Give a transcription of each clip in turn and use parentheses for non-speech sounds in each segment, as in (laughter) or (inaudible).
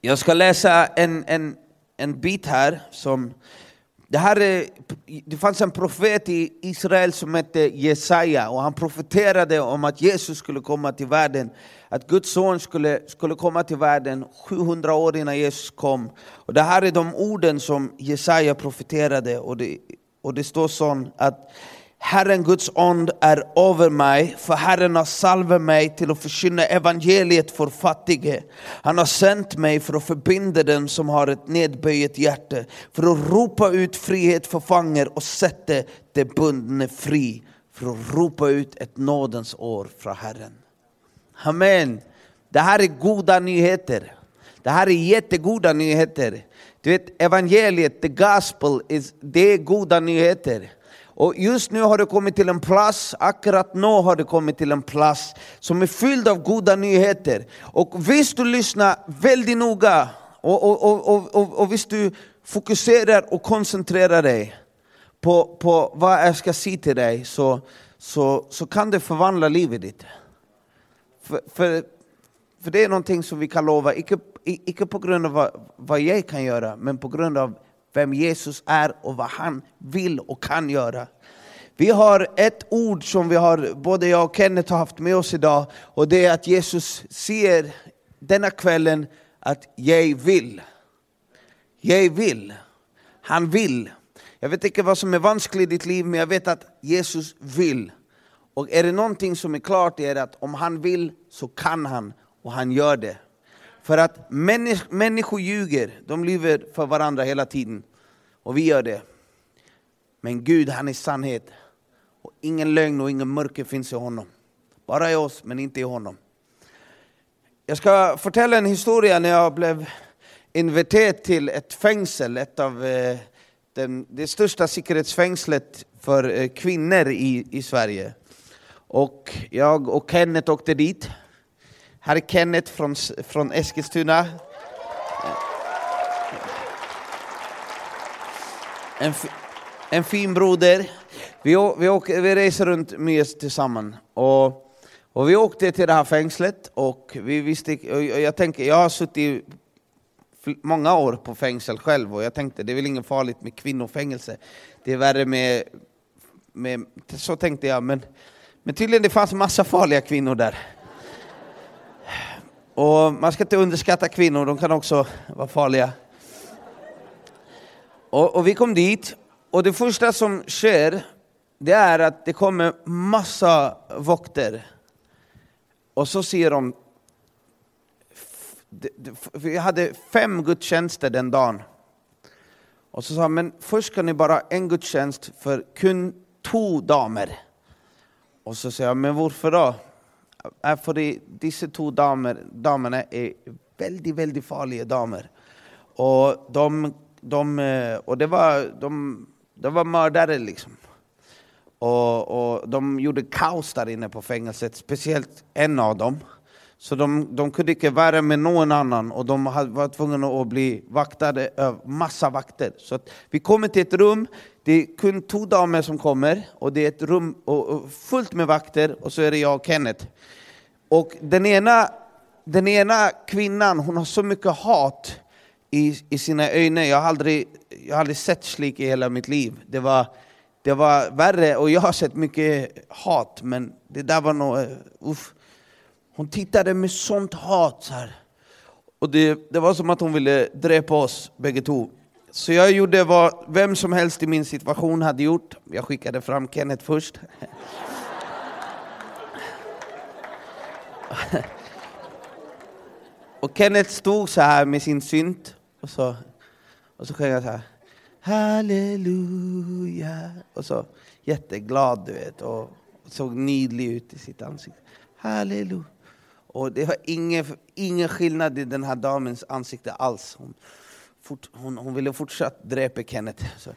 Jag ska läsa en, en, en bit här som det, här är, det fanns en profet i Israel som hette Jesaja och han profeterade om att Jesus skulle komma till världen. Att Guds son skulle, skulle komma till världen 700 år innan Jesus kom. Och det här är de orden som Jesaja profeterade. Och det, och det står så att Herren Guds ond är över mig, för Herren har salvat mig till att förkynna evangeliet för fattige. Han har sänt mig för att förbinda den som har ett nedböjt hjärta, för att ropa ut frihet för fanger och sätta de bundna fri, för att ropa ut ett nådens år från Herren. Amen. Det här är goda nyheter. Det här är jättegoda nyheter. Du vet, evangeliet, the gospel, is, det är goda nyheter. Och just nu har du kommit till en plats, akkurat nu har du kommit till en plats som är fylld av goda nyheter. Och visst du lyssnar väldigt noga, och, och, och, och, och visst du fokuserar och koncentrerar dig på, på vad jag ska säga till dig, så, så, så kan det förvandla livet ditt. För, för, för det är någonting som vi kan lova, icke, icke på grund av vad, vad jag kan göra, men på grund av vem Jesus är och vad han vill och kan göra. Vi har ett ord som vi har, både jag och Kenneth har haft med oss idag, och det är att Jesus ser denna kvällen att jag vill. Jag vill. Han vill. Jag vet inte vad som är vanskligt i ditt liv, men jag vet att Jesus vill. Och är det någonting som är klart är det att om han vill så kan han, och han gör det. För att människ människor ljuger, de lyver för varandra hela tiden. Och vi gör det. Men Gud han är sannhet. Och ingen lögn och ingen mörker finns i honom. Bara i oss, men inte i honom. Jag ska berätta en historia när jag blev inviterad till ett fängsel, ett av eh, den, det största säkerhetsfängslet för eh, kvinnor i, i Sverige. Och jag och Kenneth åkte dit. Här är Kenneth från, från Eskilstuna. En, en fin broder. Vi, vi, åker, vi reser runt mycket tillsammans. Och, och vi åkte till det här fängslet och vi visste, och jag tänker, jag har suttit många år på fängsel själv och jag tänkte det är väl inget farligt med kvinnofängelse. Det är värre med, med så tänkte jag, men, men tydligen det fanns massa farliga kvinnor där. Och man ska inte underskatta kvinnor, de kan också vara farliga. Och, och, vi kom dit, och det första som sker, det är att det kommer massa vakter. Och så ser de, vi hade fem gudstjänster den dagen. Och så sa men först ska ni bara en gudstjänst för kun två damer. Och så säger jag, men varför då? Äh, för dessa två damer, damerna är väldigt, väldigt farliga damer. Och, de, de, eh, och det var, de, de var mördare liksom. Och, och de gjorde kaos där inne på fängelset, speciellt en av dem. Så de, de kunde inte vara med någon annan och de var tvungna att bli vaktade av massa vakter. Så vi kommer till ett rum, det är kun två damer som kommer och det är ett rum fullt med vakter och så är det jag och Kenneth. Och den ena, den ena kvinnan, hon har så mycket hat i, i sina ögon. Jag har, aldrig, jag har aldrig sett slik i hela mitt liv. Det var, det var värre, och jag har sett mycket hat, men det där var nog... Eh, uff. hon tittade med sånt hat. Så här. Och det, det var som att hon ville dräpa oss bägge två. Så jag gjorde vad vem som helst i min situation hade gjort. Jag skickade fram Kenneth först. och Kenneth stod så här med sin synt och så, och så sjöng jag så här. Halleluja. Och så jätteglad du vet och såg nidlig ut i sitt ansikte. Halleluja. Och det var ingen, ingen skillnad i den här damens ansikte alls. Hon, fort, hon, hon ville fortsätta dräpa Kenneth. Så,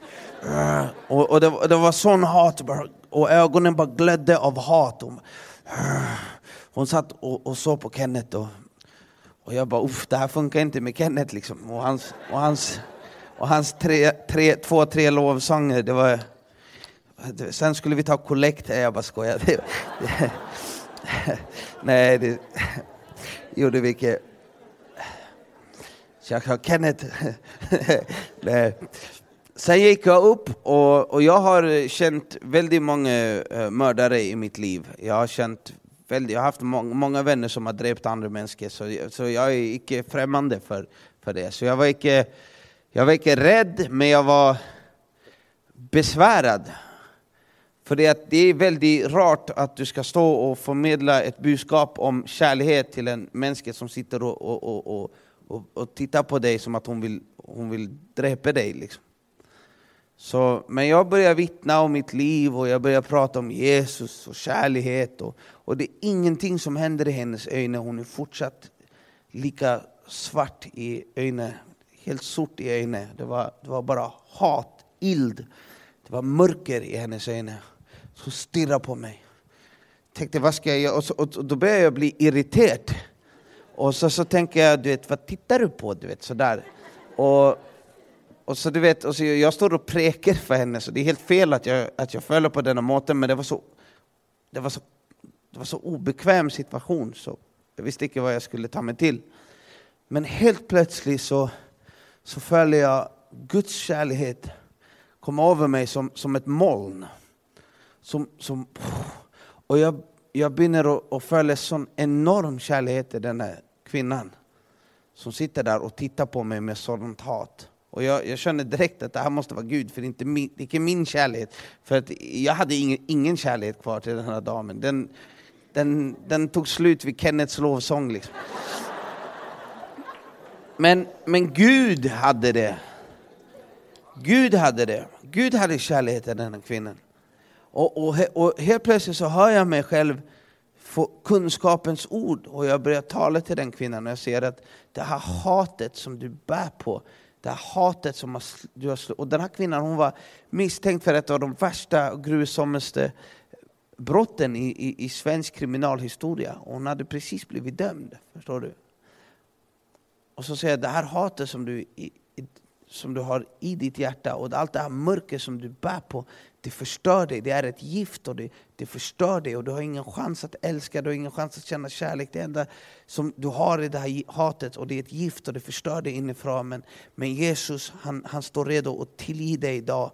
eh, och, och det, det, var sån hat, och ögonen bara glödde av hat. Hon, eh, hon satt och, och såg på Kenneth och, och jag bara, uff, det här funkar inte med Kenneth liksom. Och hans, och hans, och hans tre, tre, två, tre lovsånger, det var... Sen skulle vi ta kollekt, jag bara skojar. (laughs) Det, det, (laughs) nej, det gjorde vi inte. Så jag sa, Kenneth. (laughs) Sen gick jag upp och, och jag har känt väldigt många eh, mördare i mitt liv. Jag har, känt väldigt, jag har haft må många vänner som har dräpt andra människor, så, så jag är icke främmande för, för det. Så jag var, icke, jag var icke rädd, men jag var besvärad. För det, att det är väldigt rart att du ska stå och förmedla ett budskap om kärlek till en människa som sitter och, och, och, och, och tittar på dig som att hon vill, hon vill dräpa dig. Liksom. Så, men jag börjar vittna om mitt liv och jag börjar prata om Jesus och kärlighet. Och, och det är ingenting som händer i hennes ögon. Hon är fortsatt lika svart i ögonen, helt sort i ögonen. Det var, det var bara hat, ild. Det var mörker i hennes ögon. Så stirrar på mig. Tänkte, vad ska jag göra? Och, så, och då börjar jag bli irriterad. Och så, så tänker jag, du vet, vad tittar du på? Du vet, sådär. Och, och så du vet, och så jag står och präker för henne, så det är helt fel att jag, att jag följer på denna måten, men det var så, det var så, det var så obekväm situation, så jag visste inte vad jag skulle ta mig till. Men helt plötsligt så, så följer jag Guds kärlek komma över mig som, som ett moln. Som, som, och jag, jag börjar att följa sån enorm kärlek till den här kvinnan som sitter där och tittar på mig med sådant hat. Och jag, jag känner direkt att det här måste vara Gud, för det är inte min, det är inte min kärlek. För att jag hade ingen, ingen kärlek kvar till den här damen. Den, den, den tog slut vid Kennets lovsång. Liksom. Men, men Gud hade det. Gud hade det. Gud hade kärlek till den här kvinnan. Och, och, och helt plötsligt så hör jag mig själv få kunskapens ord och jag börjar tala till den kvinnan och jag ser att det här hatet som du bär på, det här hatet som har, du har Och den här kvinnan hon var misstänkt för ett av de värsta och grusomaste brotten i, i, i svensk kriminalhistoria. Och hon hade precis blivit dömd, förstår du? Och så säger jag, det här hatet som du, som du har i ditt hjärta och allt det här mörker som du bär på, det förstör dig. Det är ett gift och det, det förstör dig och du har ingen chans att älska, du har ingen chans att känna kärlek. Det enda som du har är det här hatet och det är ett gift och det förstör dig inifrån. Men, men Jesus, han, han står redo att tillge dig idag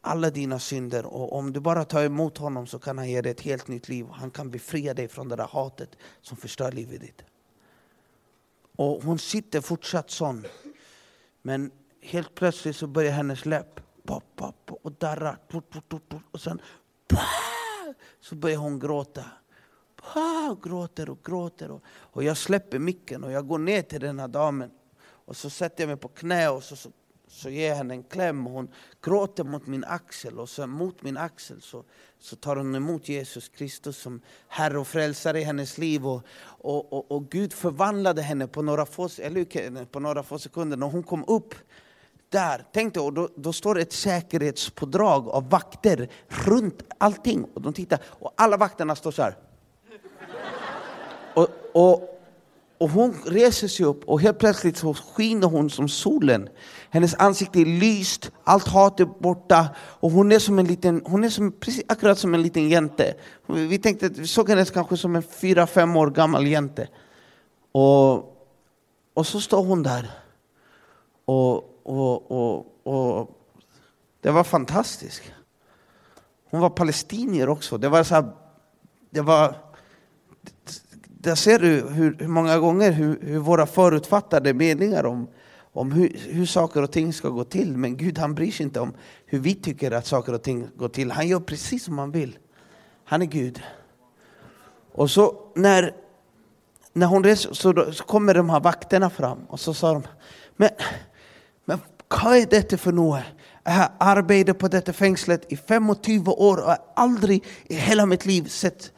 alla dina synder och om du bara tar emot honom så kan han ge dig ett helt nytt liv. Han kan befria dig från det där hatet som förstör livet ditt. Och hon sitter fortsatt sån. Men helt plötsligt så börjar hennes läpp pop, pop, och darrar. Och sen så börjar hon gråta. Och gråter och gråter. Och, jag släpper micken och jag går ner till den här damen. Och så sätter jag mig på knä och så, så, så ger jag henne en kläm. Och hon gråter mot min axel och sen mot min axel så, så tar hon emot Jesus Kristus som Herre och Frälsare i hennes liv. Och, och, och, och Gud förvandlade henne på några, få, eller, på några få sekunder. När hon kom upp där, tänk dig, och då, då står det ett säkerhetspådrag av vakter runt allting. Och de tittar, och alla vakterna står så här. Och, och, och hon reser sig upp och helt plötsligt så skiner hon som solen. Hennes ansikte är lyst, allt hat är borta och hon är som en liten, hon är som, precis akkurat som en liten jente. Vi tänkte att vi såg henne kanske som en fyra, fem år gammal jente. Och, och så står hon där. Och, och, och, och det var fantastiskt. Hon var palestinier också. Det var så här, det var... Där ser du hur, hur många gånger hur, hur, våra förutfattade meningar om, om hur, hur saker och ting ska gå till. Men Gud han bryr sig inte om hur vi tycker att saker och ting går till. Han gör precis som han vill. Han är Gud. Och så när, när hon reser så, då, så kommer de här vakterna fram och så sa de, men men vad är detta för något? Jag har arbetat på detta fängslet i 25 år och har aldrig i hela mitt liv sett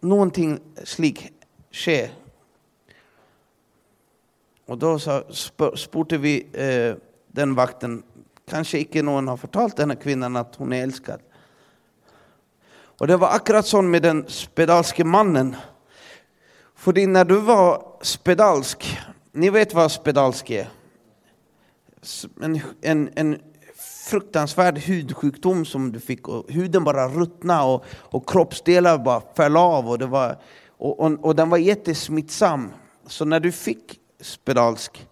någonting slik ske. Och då så spurte vi eh, den vakten, kanske inte någon har förtalt den här kvinnan att hon är älskad. Och det var akkurat så med den spedalske mannen. För när du var spedalsk, ni vet vad spedalsk är? En, en, en fruktansvärd hudsjukdom som du fick. Och huden bara ruttnade och, och kroppsdelar bara föll av. Och, det var, och, och, och den var jättesmittsam. Så när du fick spedalsk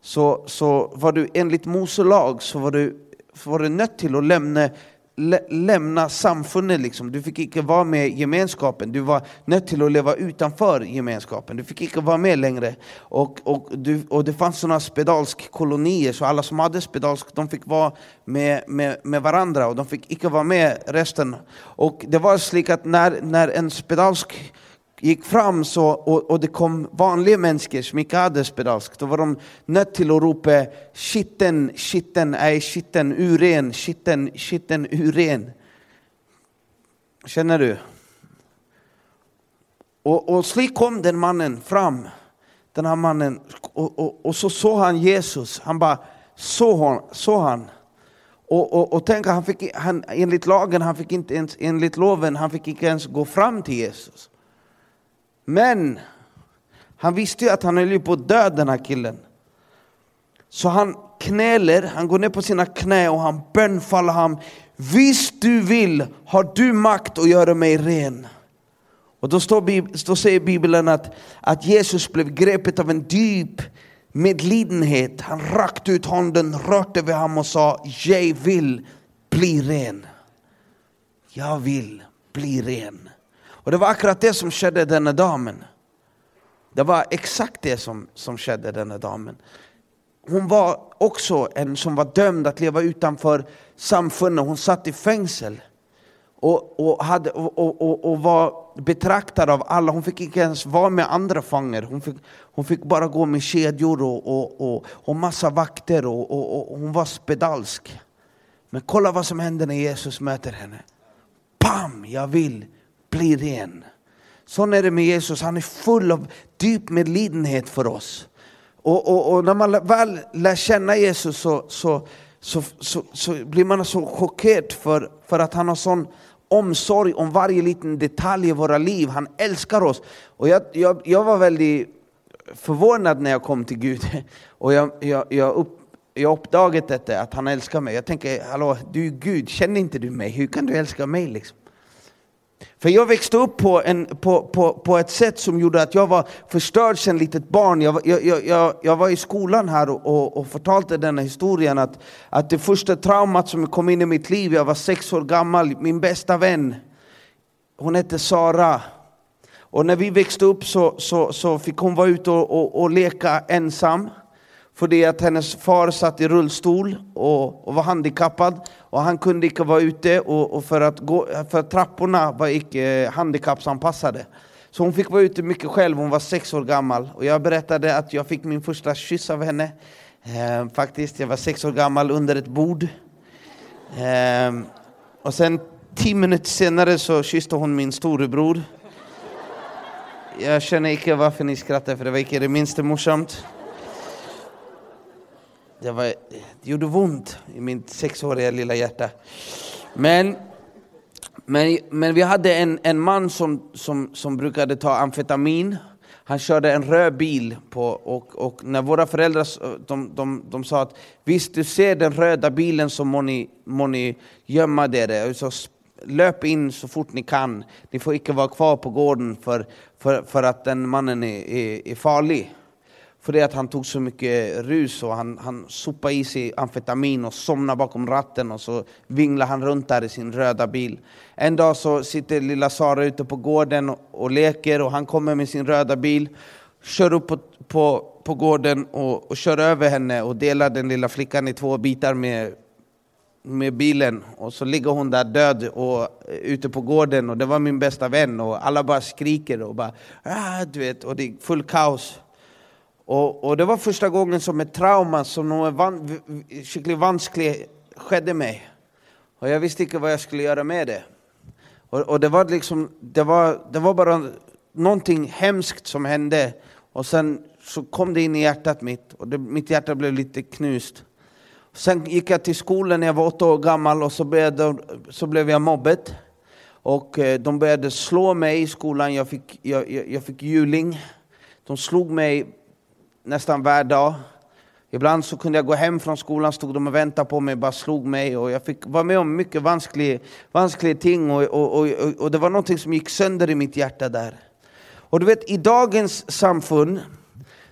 så, så var du enligt Mose lag så var du, var du nött till att lämna lä lämna samfundet. Liksom. Du fick inte vara med i gemenskapen. Du var nöjd till att leva utanför gemenskapen. Du fick inte vara med längre. Och, och, du, och det fanns sådana spedalskkolonier, så alla som hade spedalsk de fick vara med, med, med varandra och de fick inte vara med resten. Och det var så att när, när en spedalsk gick fram så, och, och det kom vanliga människor som inte hade spedalsk, då var de nödt till att ropa skitten, skitten, ej skitten, uren, skitten, skitten, uren. Känner du? Och, och slik kom den mannen fram, den här mannen, och, och, och så såg han Jesus, han bara såg hon, såg han. Och, och, och tänk, han fick, han, enligt lagen, han fick inte ens, enligt loven, han fick inte ens gå fram till Jesus. Men han visste ju att han höll på att dö den här killen. Så han knäler, han går ner på sina knä och han bönfaller honom Visst du vill har du makt att göra mig ren. Och då, står, då säger Bibeln att, att Jesus blev grepet av en djup medlidenhet. Han rakte ut handen, rörde vid honom och sa Jag vill bli ren. Jag vill bli ren. Och det var akkurat det som skedde denna damen. Det var exakt det som, som skedde denna damen. Hon var också en som var dömd att leva utanför samfundet. Hon satt i fängsel och, och, hade, och, och, och, var betraktad av alla. Hon fick inte ens vara med andra fångar. Hon fick, hon fick bara gå med kedjor och, och, och, och massa vakter och, och, och hon var spedalsk. Men kolla vad som händer när Jesus möter henne. Pam! Jag vill bli ren. Så är det med Jesus, han är full av djup medlidenhet för oss. Och, och, och när man väl lär känna Jesus så, så, så, så, så blir man så chockerad för, för att han har sån omsorg om varje liten detalj i våra liv. Han älskar oss. Och jag, jag, jag var väldigt förvånad när jag kom till Gud. (laughs) Och jag, jag, jag, upp, jag uppdagade detta, att han älskar mig. Jag tänker, hallå, du är Gud, känner inte du mig? Hur kan du älska mig? Liksom? För jag växte upp på, en, på, på, på ett sätt som gjorde att jag var förstörd som litet barn. Jag, jag, jag, jag var i skolan här och, och, och förtalade denna historien att, att det första traumat som kom in i mitt liv, jag var sex år gammal, min bästa vän, hon hette Sara. Och när vi växte upp så, så, så fick hon vara ute och, och, och leka ensam. För det att hennes far satt i rullstol och, och var handikappad och han kunde inte vara ute och, och för, att gå, för trapporna var inte eh, handikappsanpassade. Så hon fick vara ute mycket själv, hon var sex år gammal. Och jag berättade att jag fick min första kyss av henne. Ehm, faktiskt, jag var sex år gammal under ett bord. Ehm, och sen tio minuter senare så kysste hon min storebror. Jag känner inte varför ni skrattar, för det var inte det minsta morsamt det, var, det gjorde ont i mitt sexåriga lilla hjärta. Men, men, men vi hade en, en man som, som, som brukade ta amfetamin. Han körde en röd bil på, och, och när våra föräldrar de, de, de sa att visst du ser den röda bilen så må ni, må ni gömma er. Så löp in så fort ni kan. Ni får inte vara kvar på gården för, för, för att den mannen är, är, är farlig. För det att han tog så mycket rus och han, han sopade i sig amfetamin och somnade bakom ratten och så vinglade han runt där i sin röda bil. En dag så sitter lilla Sara ute på gården och, och leker och han kommer med sin röda bil, kör upp på, på, på gården och, och kör över henne och delar den lilla flickan i två bitar med, med bilen och så ligger hon där död och, eh, ute på gården och det var min bästa vän och alla bara skriker och bara ah, du vet, och det är full kaos. Och, och, det var första gången som ett trauma som något van, skickligt vanskligt skedde mig. Och jag visste inte vad jag skulle göra med det. Och, och, det, var liksom, det, var, det var bara någonting hemskt som hände. Och sen så kom det in i hjärtat mitt, och det, mitt hjärta blev lite knust. Sen gick jag till skolan när jag var åtta år gammal och så, började, så blev jag mobbad. Och eh, de började slå mig i skolan, jag fick, jag, jag, jag fick juling. De slog mig nästan varje dag. Ibland så kunde jag gå hem från skolan, stod de och väntade på mig, bara slog mig. Och jag fick vara med om mycket vanskliga, vanskliga ting och, och, och, och det var någonting som gick sönder i mitt hjärta där. Och du vet, i dagens samfund,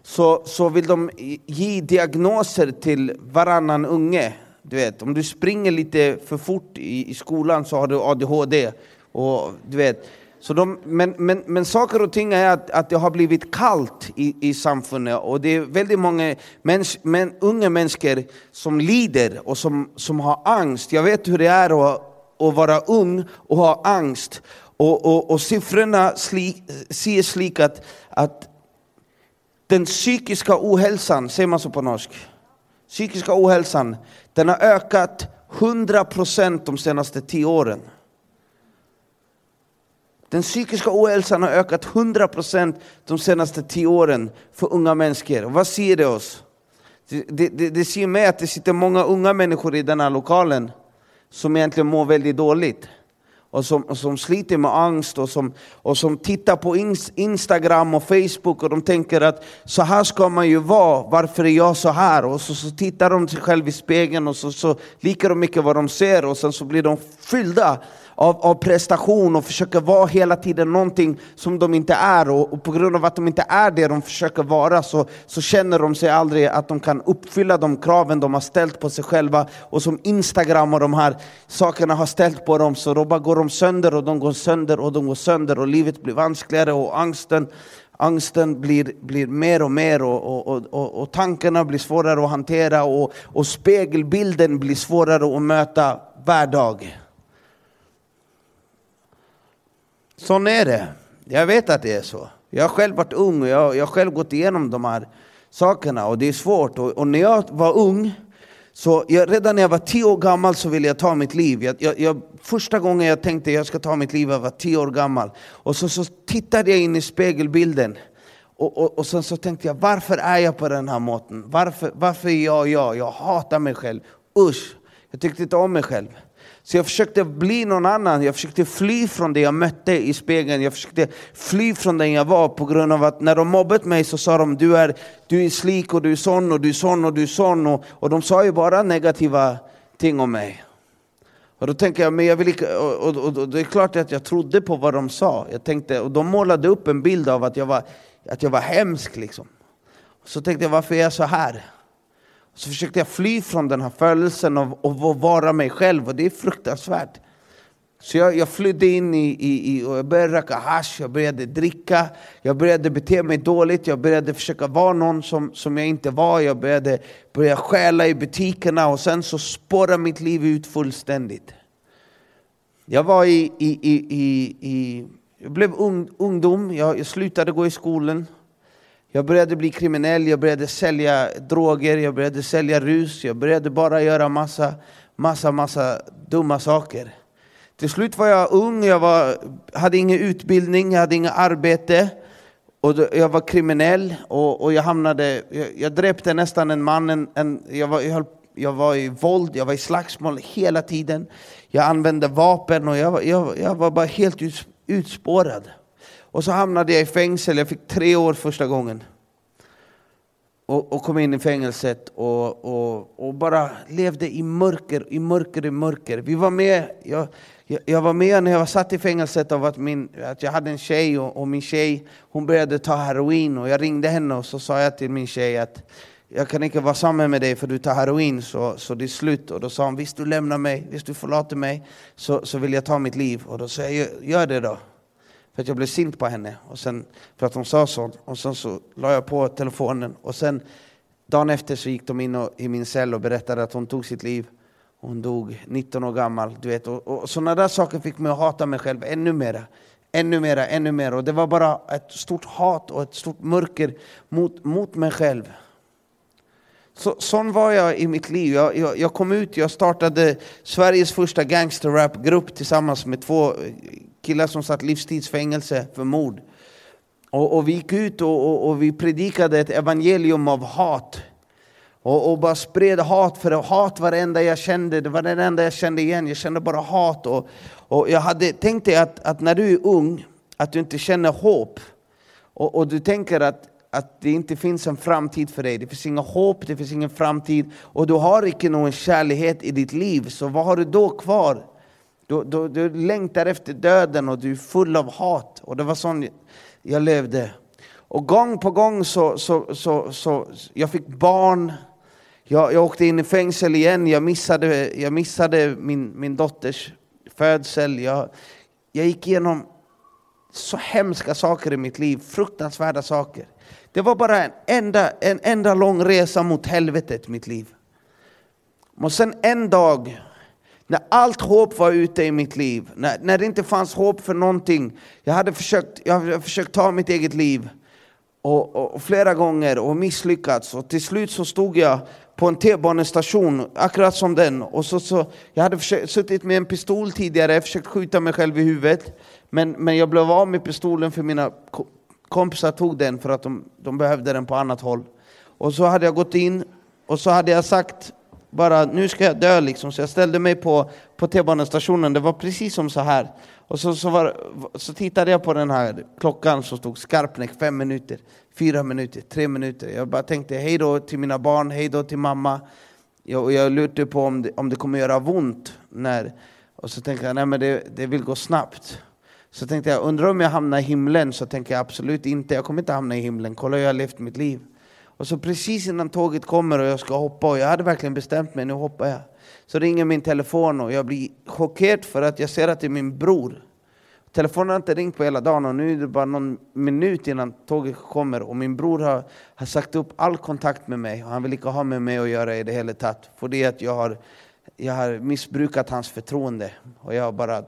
så, så vill de ge diagnoser till varannan unge. Du vet, om du springer lite för fort i, i skolan så har du ADHD. Och, du vet, så de, men, men, men saker och ting är att, att det har blivit kallt i, i samfundet och det är väldigt många mäns, men, unga människor som lider och som, som har angst. Jag vet hur det är att, att vara ung och ha angst. Och, och, och siffrorna sli, säger slik att, att den psykiska ohälsan, säger man så på norsk? Psykiska ohälsan, den har ökat 100% de senaste tio åren. Den psykiska ohälsan har ökat 100% de senaste tio åren för unga människor. Och vad säger det oss? Det, det, det, det säger mig att det sitter många unga människor i den här lokalen som egentligen mår väldigt dåligt och som, och som sliter med angst och som, och som tittar på Instagram och Facebook och de tänker att så här ska man ju vara, varför är jag så här? Och så, så tittar de sig själva i spegeln och så, så likar de mycket vad de ser och sen så blir de fyllda av, av prestation och försöker vara hela tiden någonting som de inte är. Och, och, på grund av att de inte är det de försöker vara så, så känner de sig aldrig att de kan uppfylla de kraven de har ställt på sig själva. Och som Instagram och de här sakerna har ställt på dem så då bara går de sönder och de går sönder och de går sönder. Och livet blir vanskligare och angsten Angsten blir, blir mer och mer. Och, och, och, och tankarna blir svårare att hantera och, och spegelbilden blir svårare att möta varje dag. Sån är det. Jag vet att det är så. Jag har själv varit ung och jag, jag har själv gått igenom de här sakerna och det är svårt. Och, och när jag var ung, så jag, redan när jag var tio år gammal så ville jag ta mitt liv. Jag, jag, jag, första gången jag tänkte jag ska ta mitt liv, jag var tio år gammal. Och så, så tittade jag in i spegelbilden. Och, och, och sen så tänkte jag, varför är jag på den här måten? Varför, varför är jag jag? Jag hatar mig själv. Usch! Jag tyckte inte om mig själv. Så jag försökte bli någon annan, jag försökte fly från det jag mötte i spegeln, jag försökte fly från den jag var på grund av att när de mobbat mig så sa de du är, du är slik och du är sån och du är sån och du är sån och, och de sa ju bara negativa ting om mig. Och då tänker jag, men jag vill och, och, och, och, det är klart att jag trodde på vad de sa. Jag tänkte, och de målade upp en bild av att jag var, att jag var hemsk liksom. Så tänkte jag, varför är jag så här? Så försökte jag fly från den här födelsen av att vara mig själv och det är fruktansvärt. Så jag, jag flydde in i, i, i, och jag började röka hash, jag började dricka, jag började bete mig dåligt, jag började försöka vara någon som, som jag inte var, jag började börja stjäla i butikerna och sen så spårade mitt liv ut fullständigt. Jag var i, i, i, i, i jag blev ung, ungdom, jag, jag slutade gå i skolan, jag började bli kriminell, jag började sälja droger, jag började sälja rus, jag började bara göra massa, massa, massa dumma saker. Till slut var jag ung, jag var, hade ingen utbildning, jag hade inget arbete. Och jag var kriminell och, och jag hamnade, jag, jag dräpte nästan en man, en, en, jag, var, jag, höll, jag var i våld, jag var i slagsmål hela tiden. Jag använde vapen och jag, jag, jag var bara helt utspårad. Och så hamnade jag i fängelse, jag fick tre år första gången. Och, och kom in i fängelset och, och, och, bara levde i mörker, i mörker, i mörker. Vi var med, jag, jag, jag var med när jag var satt i fängelset av att, min, att jag hade en tjej och, och min tjej hon började ta heroin och jag ringde henne och så sa jag till min tjej att jag kan inte vara samman med dig för du tar heroin så, så det är slut. Och då sa hon, visst du lämnar mig, visst du förlåter mig så, så vill jag ta mitt liv. Och då sa jag, gör det då. För att jag blev sint på henne, och sen, för att hon sa så. Och sen så la jag på telefonen. Och sen dagen efter så gick de in och, i min cell och berättade att hon tog sitt liv. Hon dog 19 år gammal. Du vet. Och, och sådana där saker fick mig att hata mig själv ännu mera. Ännu mera, ännu mera. Och det var bara ett stort hat och ett stort mörker mot, mot mig själv. Så, sån var jag i mitt liv. Jag, jag, jag kom ut, jag startade Sveriges första gangsterrapgrupp tillsammans med två killar som satt livstidsfängelse för mord. Och, och vi gick ut och, och, och, vi predikade ett evangelium av hat. Och, och bara spred hat, för hat var det enda jag kände, det var det enda jag kände igen. Jag kände bara hat. Och, och jag hade tänkt dig att, att när du är ung, att du inte känner hopp. Och, och du tänker att, att det inte finns en framtid för dig. Det finns inget hopp, det finns ingen framtid. Och du har inte någon kärlek i ditt liv, så vad har du då kvar? Du, du, du längtar efter döden och du är full av hat. Och det var så jag levde. Och gång på gång så, så, så, så jag fick barn, jag, jag åkte in i fängelse igen, jag missade, jag missade min, min dotters födsel. Jag, jag gick igenom så hemska saker i mitt liv, fruktansvärda saker. Det var bara en enda, en enda lång resa mot helvetet, mitt liv. Och sen en dag, när allt hopp var ute i mitt liv, när, när det inte fanns hopp för någonting, jag hade försökt, jag hade försökt ta mitt eget liv, och, och, och, flera gånger och misslyckats, och till slut så stod jag på en T-banestation, akkurat som den, och så, så, jag hade försökt, suttit med en pistol tidigare, försökt skjuta mig själv i huvudet, men, men jag blev av med pistolen för mina kompisar tog den för att de, de behövde den på annat håll. Och så hade jag gått in och så hade jag sagt bara nu ska jag dö liksom, så jag ställde mig på, på T-banestationen, det var precis som så här. Och så, så, var, så tittade jag på den här klockan som stod Skarpnäck, fem minuter, fyra minuter, tre minuter. Jag bara tänkte hej då till mina barn, hej då till mamma. Jag, jag lurade på om det, om det kommer göra ont. När, och så tänkte jag, nej men det, det vill gå snabbt. Så tänkte jag, undrar om jag hamnar i himlen? Så tänker jag absolut inte, jag kommer inte hamna i himlen. Kolla hur jag har levt mitt liv. Och så precis innan tåget kommer och jag ska hoppa, och jag hade verkligen bestämt mig, nu hoppar jag. Så ringer min telefon och jag blir chockerad för att jag ser att det är min bror. Telefonen har inte ringt på hela dagen och nu är det bara någon minut innan tåget kommer och min bror har, har sagt upp all kontakt med mig och han vill inte ha med mig att göra i det hela tatt. För det att jag har, jag har missbrukat hans förtroende och jag har bara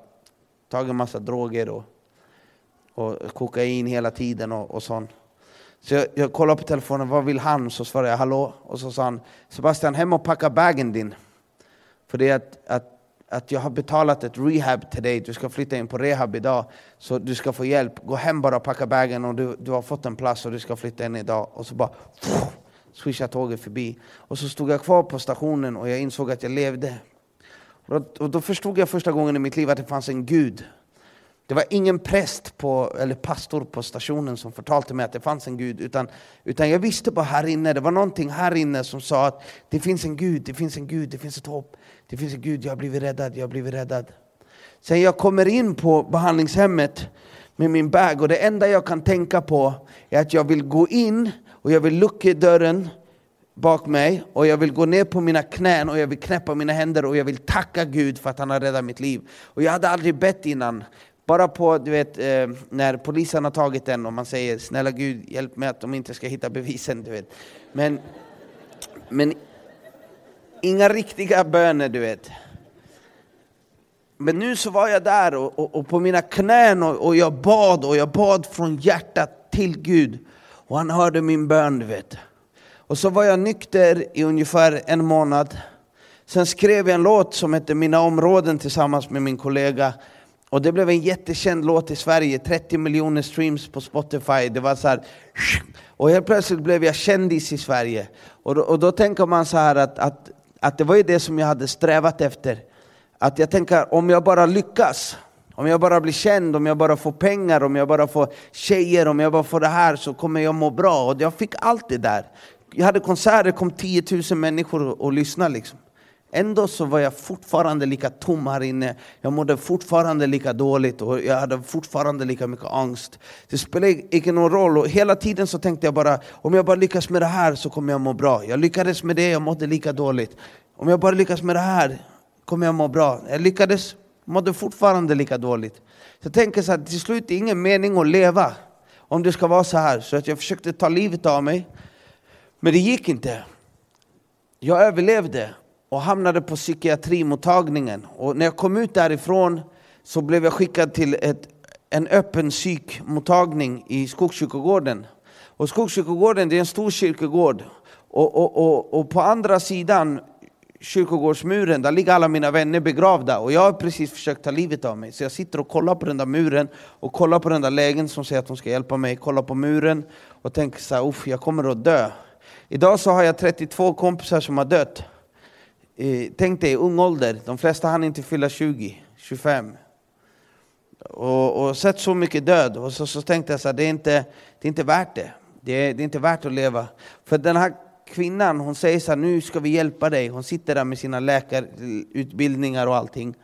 tagit massa droger och, och kokain hela tiden och, och sånt. Så jag, jag kollade på telefonen, vad vill han? Så svarade jag hallå, och så sa han Sebastian, hem och packa bagen din. För det är att, att, att jag har betalat ett rehab till dig, du ska flytta in på rehab idag, så du ska få hjälp. Gå hem bara och packa bagen och du, du har fått en plats och du ska flytta in idag. Och så bara pff, swishade tåget förbi. Och så stod jag kvar på stationen och jag insåg att jag levde. Och då förstod jag första gången i mitt liv att det fanns en Gud. Det var ingen präst på, eller pastor på stationen som förtalade mig att det fanns en Gud, utan, utan jag visste bara här inne, det var någonting här inne som sa att det finns en Gud, det finns en Gud, det finns ett hopp, det finns en Gud, jag har blivit räddad, jag har blivit räddad. Sen jag kommer in på behandlingshemmet med min bag och det enda jag kan tänka på är att jag vill gå in och jag vill lucka dörren bak mig och jag vill gå ner på mina knän och jag vill knäppa mina händer och jag vill tacka Gud för att han har räddat mitt liv. Och jag hade aldrig bett innan. Bara på, du vet, eh, när polisen har tagit den och man säger snälla Gud hjälp mig att de inte ska hitta bevisen, du vet. Men, men inga riktiga böner, du vet. Men nu så var jag där och, och, och på mina knän och, och, jag bad och jag bad från hjärtat till Gud. Och han hörde min bön, du vet. Och så var jag nykter i ungefär en månad. Sen skrev jag en låt som hette Mina områden tillsammans med min kollega. Och det blev en jättekänd låt i Sverige, 30 miljoner streams på Spotify. Det var så här, och helt plötsligt blev jag kändis i Sverige. Och då, och då tänker man så här att, att, att det var ju det som jag hade strävat efter. Att jag tänker, om jag bara lyckas, om jag bara blir känd, om jag bara får pengar, om jag bara får tjejer, om jag bara får det här så kommer jag må bra. Och jag fick allt det där jag hade konserter, det kom 10 000 människor och, och lyssnade. Liksom. Ändå så var jag fortfarande lika tom här inne. Jag mådde fortfarande lika dåligt och jag hade fortfarande lika mycket angst. Det spelade ingen roll och hela tiden så tänkte jag bara om jag bara lyckas med det här så kommer jag må bra. Jag lyckades med det, jag mådde lika dåligt. Om jag bara lyckas med det här kommer jag må bra. Jag lyckades, mådde fortfarande lika dåligt. Så jag tänker så här, till slut är det ingen mening att leva om det ska vara så här. Så att jag försökte ta livet av mig. Men det gick inte. Jag överlevde och hamnade på psykiatrimottagningen. Och när jag kom ut därifrån så blev jag skickad till ett, en öppen psykmottagning i Skogskyrkogården. Och Skogskyrkogården det är en stor kyrkogård. Och, och, och, och på andra sidan kyrkogårdsmuren, där ligger alla mina vänner begravda och jag har precis försökt ta livet av mig. Så jag sitter och kollar på den där muren och kollar på den där lägen som säger att de ska hjälpa mig, kollar på muren och tänker så här, jag kommer att dö. Idag så har jag 32 kompisar som har dött. Eh, tänk dig, ung ålder. De flesta hann inte fylla 20, 25. Och, och sett så mycket död. Och så, så tänkte jag så här, det är inte, det är inte värt det. Det är, det är inte värt att leva. För den här kvinnan, hon säger så här, nu ska vi hjälpa dig. Hon sitter där med sina läkarutbildningar och allting.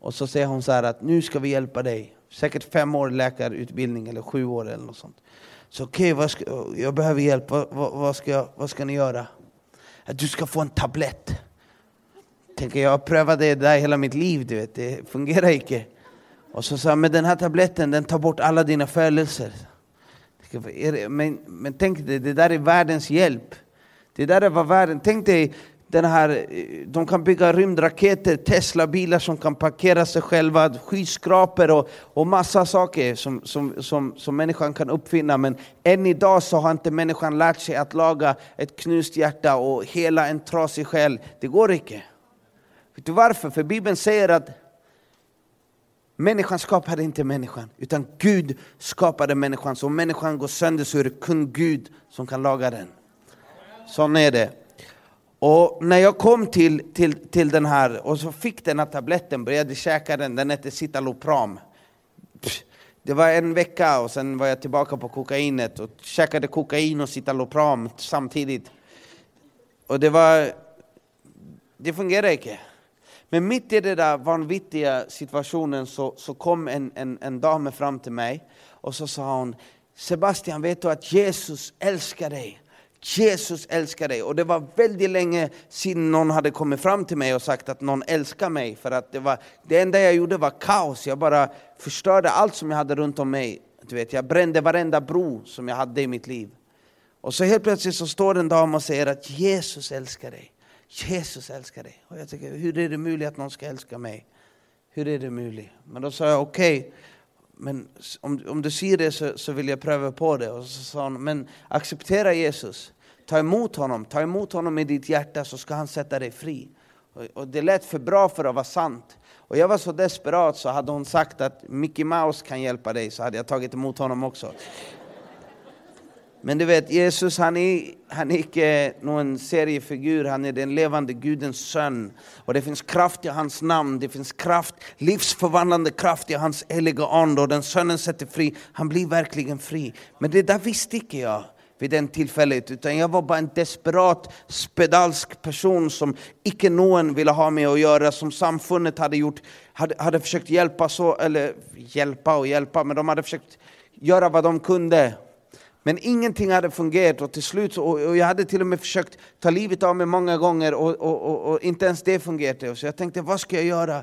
Och så säger hon så här att nu ska vi hjälpa dig. Säkert fem år läkarutbildning eller sju år eller något sånt. Så okej, okay, jag behöver hjälp, vad, vad, vad, ska, vad ska ni göra? Att du ska få en tablett. Tänker jag har prövat det där hela mitt liv, du vet, det fungerar inte. Och så sa han, men den här tabletten den tar bort alla dina födelser. Men, men tänk dig, det där är världens hjälp. Det där är vad världen, tänk dig den här, de kan bygga rymdraketer, Tesla-bilar som kan parkera sig själva, skyskrapor och, och massa saker som, som, som, som människan kan uppfinna. Men än idag så har inte människan lärt sig att laga ett knust hjärta och hela en trasig själ. Det går inte. Vet du varför? För Bibeln säger att Människan skapade inte människan, utan Gud skapade människan. Så om människan går sönder så är det kun Gud som kan laga den. Så är det. Och när jag kom till, till, till den här och så fick den här tabletten, började käka den, den hette Citalopram. Det var en vecka och sen var jag tillbaka på kokainet och käkade kokain och Citalopram samtidigt. Och det var... Det fungerade inte. Men mitt i den där vanvittiga situationen så, så kom en, en, en dam fram till mig och så sa hon Sebastian, vet du att Jesus älskar dig? Jesus älskar dig. Och det var väldigt länge sedan någon hade kommit fram till mig och sagt att någon älskar mig. För att det, var, det enda jag gjorde var kaos, jag bara förstörde allt som jag hade runt om mig. Du vet, jag brände varenda bro som jag hade i mitt liv. Och så helt plötsligt så står en dam och säger att Jesus älskar dig. Jesus älskar dig. Och jag tänker, hur är det möjligt att någon ska älska mig? Hur är det möjligt? Men då sa jag, okej, okay, men om, om du säger det så, så vill jag pröva på det. Och så sa hon, men acceptera Jesus. Ta emot honom, ta emot honom i ditt hjärta så ska han sätta dig fri. Och, och det lät för bra för att vara sant. Och jag var så desperat så hade hon sagt att Mickey Mouse kan hjälpa dig så hade jag tagit emot honom också. Men du vet, Jesus han är, han är inte någon seriefigur, han är den levande Gudens son. Och det finns kraft i hans namn, det finns kraft, livsförvandlande kraft i hans heliga ande. Och den sonen sätter fri, han blir verkligen fri. Men det där visste inte jag vid den tillfället, utan jag var bara en desperat, spedalsk person som icke någon ville ha med att göra, som samfundet hade gjort, hade, hade försökt hjälpa, så, eller hjälpa och hjälpa, men de hade försökt göra vad de kunde men ingenting hade fungerat och till slut, och, och jag hade till och med försökt ta livet av mig många gånger och, och, och inte ens det fungerade. Så jag tänkte, vad ska jag göra?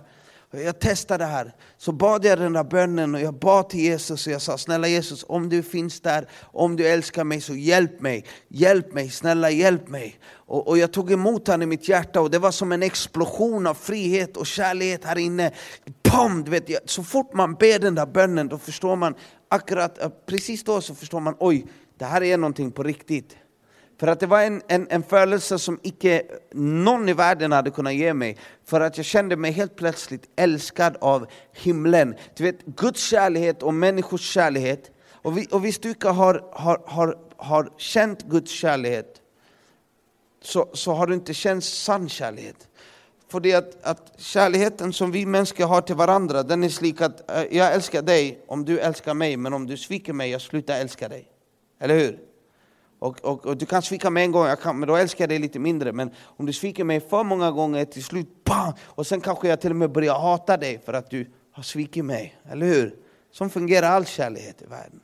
Jag testade det här. Så bad jag den där bönen och jag bad till Jesus och jag sa, snälla Jesus, om du finns där, om du älskar mig så hjälp mig. Hjälp mig, snälla hjälp mig. Och, och jag tog emot honom i mitt hjärta och det var som en explosion av frihet och kärlek här inne. Pom, du vet, så fort man ber den där bönen då förstår man akkurat, precis då så förstår man, oj, det här är någonting på riktigt. För att det var en, en, en födelse som icke någon i världen hade kunnat ge mig. För att jag kände mig helt plötsligt älskad av himlen. Du vet, Guds kärlek och människors kärlek. Och, vi, och visst du har, har, har, har känt Guds kärlek, så, så har du inte känt sann kärlek. För det att, att kärleken som vi människor har till varandra, den är slik att eh, jag älskar dig om du älskar mig, men om du sviker mig, jag slutar älska dig. Eller hur? Och, och, och, du kan svika mig en gång, jag kan, men då älskar jag dig lite mindre. Men om du sviker mig för många gånger, till slut, bam! Och sen kanske jag till och med börjar hata dig för att du har svikit mig. Eller hur? Så fungerar all kärlek i världen.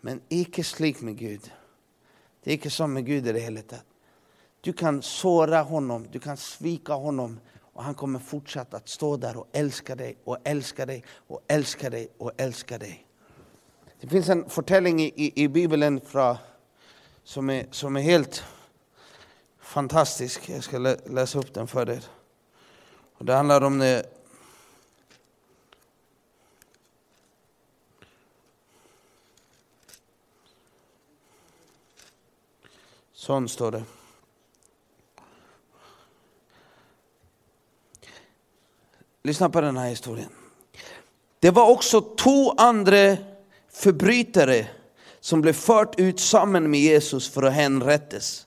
Men icke slik med Gud. Det är icke som med Gud i det hela taget. Du kan såra honom, du kan svika honom och han kommer fortsätta att stå där och älska dig och älska dig och älska dig och älska dig. Det finns en förtäljning i, i, i Bibeln fra, som, är, som är helt fantastisk. Jag ska lä, läsa upp den för er. Och det handlar om det Sån står det. Lyssna på den här historien. Det var också två andra förbrytare som blev fört ut samman med Jesus för att hänrättas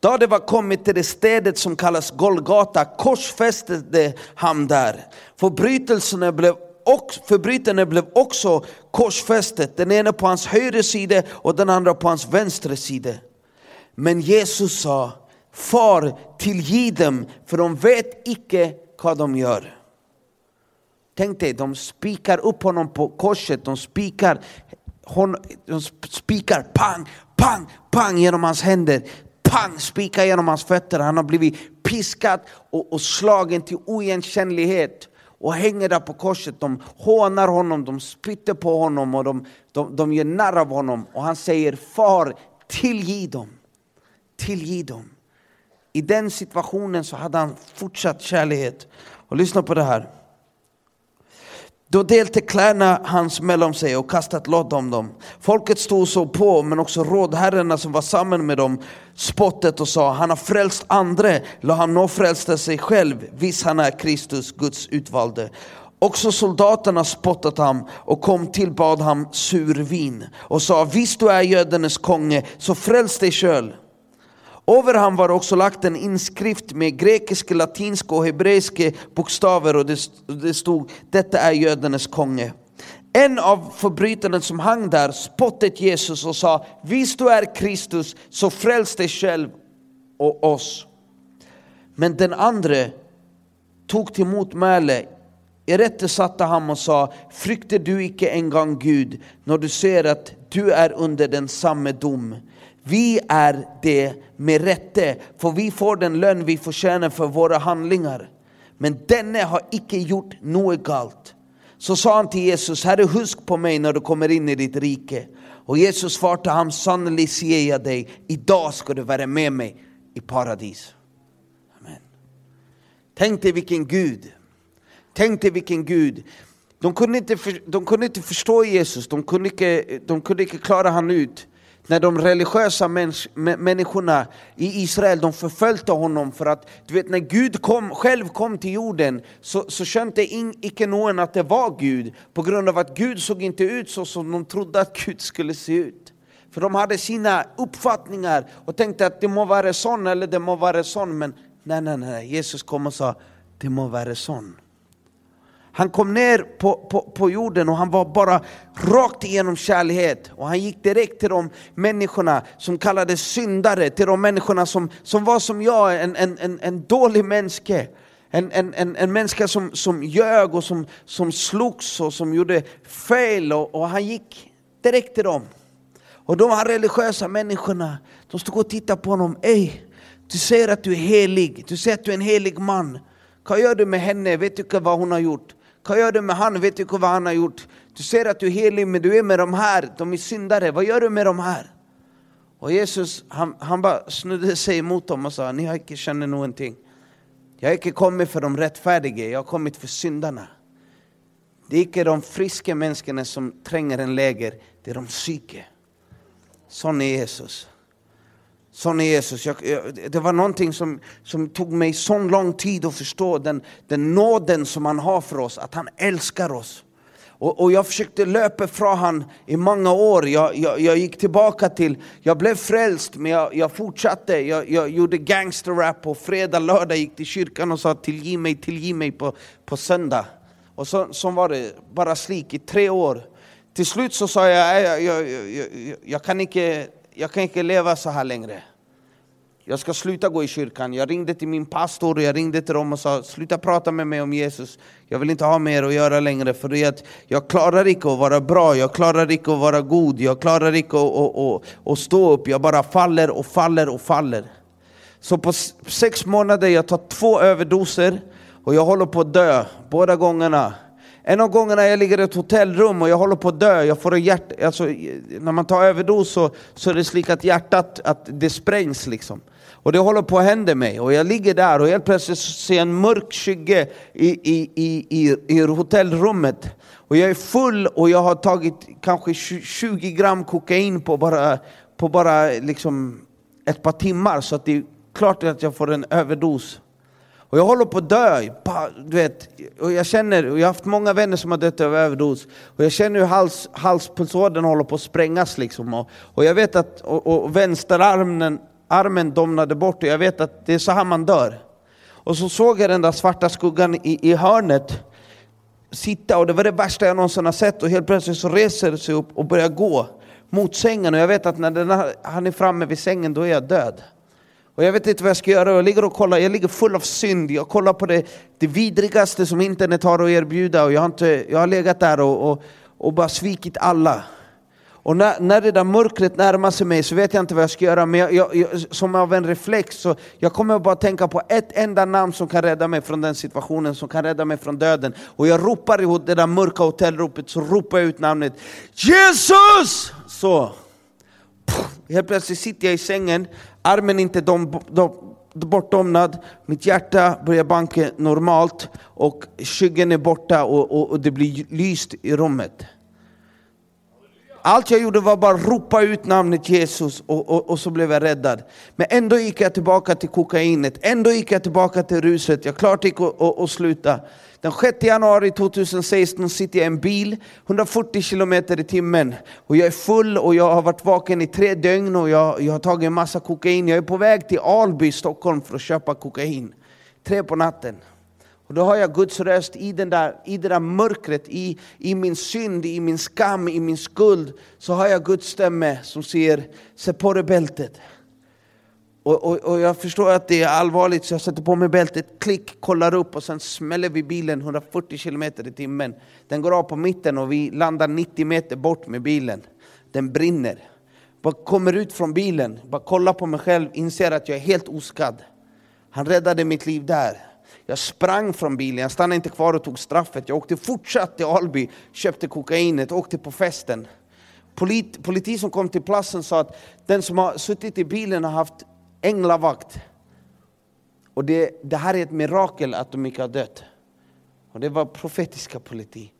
Då det var kommit till det stället som kallas Golgata korsfäste han där. Förbrytelserna blev och förbrytarna blev också korsfästet, den ena på hans högra sida och den andra på hans vänstra sida. Men Jesus sa, far tillgi dem, för de vet icke vad de gör. Tänk dig, de spikar upp honom på korset, de spikar hon, de spikar pang, pang, pang genom hans händer. Pang, spikar genom hans fötter. Han har blivit piskad och, och slagen till oigenkännlighet och hänger där på korset. De hånar honom, de spytter på honom och de, de, de gör narr av honom. Och han säger Far, tillgiv dem. Tillgiv dem. I den situationen så hade han fortsatt kärlek. Och lyssna på det här. Då delte kläderna hans mellan sig och kastat lott om dem. Folket stod och såg på, men också rådherrarna som var samman med dem spottet och sa, han har frälst andra, låt han nå frälsta sig själv, visst han är Kristus, Guds utvalde. Också soldaterna spottat ham och kom tillbad ham survin och sa, visst du är judarnas konge, så fräls dig själv. Över han var också lagt en inskrift med grekiska, latinska och hebreiska bokstäver och det stod Detta är judarnas konge. En av förbrytarna som hang där spottade Jesus och sa Visst du är Kristus, så fräls dig själv och oss. Men den andra tog till motmäle, irättesatte ham och sa ”Frykter du icke en gång Gud, när du ser att du är under den samma dom. Vi är det med rätte, för vi får den lön vi förtjänar för våra handlingar. Men denne har icke gjort något galt. Så sa han till Jesus, Herre husk på mig när du kommer in i ditt rike. Och Jesus svarade han sannolikt säger jag dig, idag ska du vara med mig i paradis. Amen. Tänk dig vilken Gud, tänk dig vilken Gud. De kunde inte, de kunde inte förstå Jesus, de kunde inte, de kunde inte klara han ut när de religiösa människorna i Israel de förföljde honom för att du vet när Gud kom, själv kom till jorden så, så kände in, icke någon att det var Gud på grund av att Gud såg inte ut så som de trodde att Gud skulle se ut. För de hade sina uppfattningar och tänkte att det må vara sån eller det må vara sån men nej, nej, nej, Jesus kom och sa det må vara sån. Han kom ner på, på, på jorden och han var bara rakt igenom kärlighet. Och han gick direkt till de människorna som kallades syndare, till de människorna som, som var som jag, en, en, en, en dålig människa. En, en, en, en människa som, som ljög och som, som slogs och som gjorde fel. Och, och han gick direkt till dem. Och de här religiösa människorna, de stod och tittade på honom. Ey, du säger att du är helig, du säger att du är en helig man. Vad gör du med henne? Vet du vad hon har gjort? Vad gör du med han? Vet du vad han har gjort? Du ser att du är helig, men du är med de här, de är syndare. Vad gör du med de här? Och Jesus, han, han bara snudde sig emot dem och sa, ni har inte känt någonting. Jag har inte kommit för de rättfärdiga, jag har kommit för syndarna. Det är inte de friska människorna som tränger en läger, det är de psyke. Sån är Jesus. Sån är Jesus. Jag, jag, det var någonting som, som tog mig så lång tid att förstå, den, den nåden som han har för oss, att han älskar oss. Och, och jag försökte löpa från han i många år, jag, jag, jag gick tillbaka till, jag blev frälst men jag, jag fortsatte, jag, jag gjorde gangsterrap på fredag, lördag, gick till kyrkan och sa tillgiv mig, tillgiv mig på, på söndag. Och så, så var det bara slik i tre år. Till slut så sa jag, jag, jag, jag, jag kan inte jag kan inte leva så här längre. Jag ska sluta gå i kyrkan. Jag ringde till min pastor, och jag ringde till dem och sa sluta prata med mig om Jesus. Jag vill inte ha mer att göra längre för det jag klarar inte att vara bra, jag klarar inte att vara god, jag klarar inte att, att, att, att stå upp. Jag bara faller och faller och faller. Så på sex månader jag tar två överdoser och jag håller på att dö båda gångerna. En av gångerna jag ligger i ett hotellrum och jag håller på att dö, jag får en hjärt, alltså, när man tar överdos så, så är det slickat att hjärtat att det sprängs. Liksom. Och det håller på att hända mig, och jag ligger där och helt plötsligt ser jag en mörk skygge i, i, i, i, i hotellrummet. Och jag är full och jag har tagit kanske 20 gram kokain på bara, på bara liksom ett par timmar, så att det är klart att jag får en överdos. Och jag håller på att dö. Du vet, och jag känner, och jag har haft många vänner som har dött av överdos, och jag känner hur hals, halspulsådern håller på att sprängas. Liksom. Och, och jag vet att och, och vänsterarmen armen domnade bort, och jag vet att det är så här man dör. Och så såg jag den där svarta skuggan i, i hörnet sitta, och det var det värsta jag någonsin har sett. Och helt plötsligt så reser det sig upp och börjar gå mot sängen, och jag vet att när den, han är framme vid sängen, då är jag död. Och jag vet inte vad jag ska göra, jag ligger och kollar, jag ligger full av synd, jag kollar på det, det vidrigaste som internet har att erbjuda och jag har, inte, jag har legat där och, och, och bara svikit alla. Och när, när det där mörkret närmar sig mig så vet jag inte vad jag ska göra, men jag, jag, jag, som av en reflex så jag kommer bara tänka på ett enda namn som kan rädda mig från den situationen, som kan rädda mig från döden. Och jag ropar i det där mörka hotellropet, så ropar jag ut namnet Jesus! Så. Helt plötsligt sitter jag i sängen, armen inte dom, dom, bortdomnad, mitt hjärta börjar banka normalt och skyggen är borta och, och, och det blir lyst i rummet. Allt jag gjorde var bara ropa ut namnet Jesus och, och, och, så blev jag räddad. Men ändå gick jag tillbaka till kokainet, ändå gick jag tillbaka till ruset. Jag klart gick att sluta. Den 6 januari 2016 sitter jag i en bil, 140 km i timmen. Och jag är full och jag har varit vaken i tre dygn och jag, jag har tagit en massa kokain. Jag är på väg till Alby, Stockholm för att köpa kokain. Tre på natten. Och då har jag Guds röst i, den där, i det där mörkret, i, i min synd, i min skam, i min skuld. Så har jag Guds stämme som säger, se på dig bältet. Och, och, och, jag förstår att det är allvarligt så jag sätter på mig bältet, klick, kollar upp och sen smäller vi bilen 140 km i timmen. Den går av på mitten och vi landar 90 meter bort med bilen. Den brinner. Bara kommer ut från bilen, bara kollar på mig själv, inser att jag är helt oskadd. Han räddade mitt liv där. Jag sprang från bilen, jag stannade inte kvar och tog straffet. Jag åkte fortsatt till Alby, köpte kokainet, åkte på festen. Polit, politi som kom till platsen sa att den som har suttit i bilen har haft änglavakt. Och det, det här är ett mirakel att de inte har dött. Och det var profetiska politi.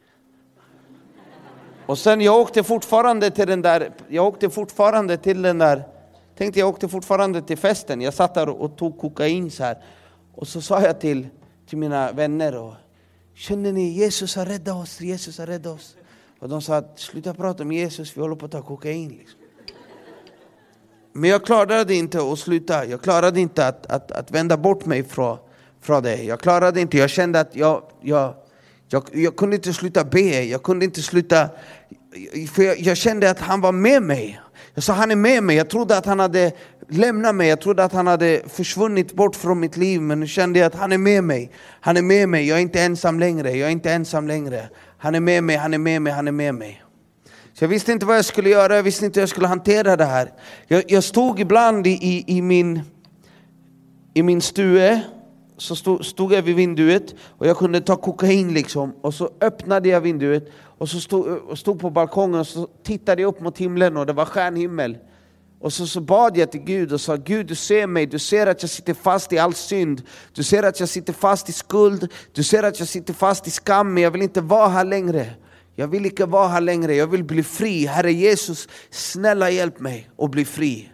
Och sen jag åkte fortfarande till den där, jag åkte fortfarande till den där, tänkte jag åkte fortfarande till festen. Jag satt där och tog kokain så här. Och så sa jag till, till mina vänner, och, känner ni Jesus har räddat oss, Jesus har räddat oss. Och de sa, sluta prata om Jesus, vi håller på att ta kokain. Liksom. Men jag klarade inte att sluta, jag klarade inte att, att, att vända bort mig från, från det. Jag klarade inte, jag kände att jag, jag, jag, jag kunde inte sluta be, jag kunde inte sluta... För jag, jag kände att han var med mig. Jag sa han är med mig, jag trodde att han hade lämnat mig, jag trodde att han hade försvunnit bort från mitt liv, men nu kände jag att han är med mig. Han är med mig, jag är inte ensam längre, jag är inte ensam längre. Han är med mig, han är med mig, han är med mig. Så jag visste inte vad jag skulle göra, jag visste inte hur jag skulle hantera det här. Jag, jag stod ibland i, i, i, min, i min stue, så stod, stod jag vid vinduet och jag kunde ta kokain liksom. Och så öppnade jag vinduet och så stod, och stod på balkongen och så tittade jag upp mot himlen och det var stjärnhimmel. Och så, så bad jag till Gud och sa Gud du ser mig, du ser att jag sitter fast i all synd. Du ser att jag sitter fast i skuld, du ser att jag sitter fast i skam, men jag vill inte vara här längre. Jag vill inte vara här längre, jag vill bli fri. Herre Jesus, snälla hjälp mig att bli fri.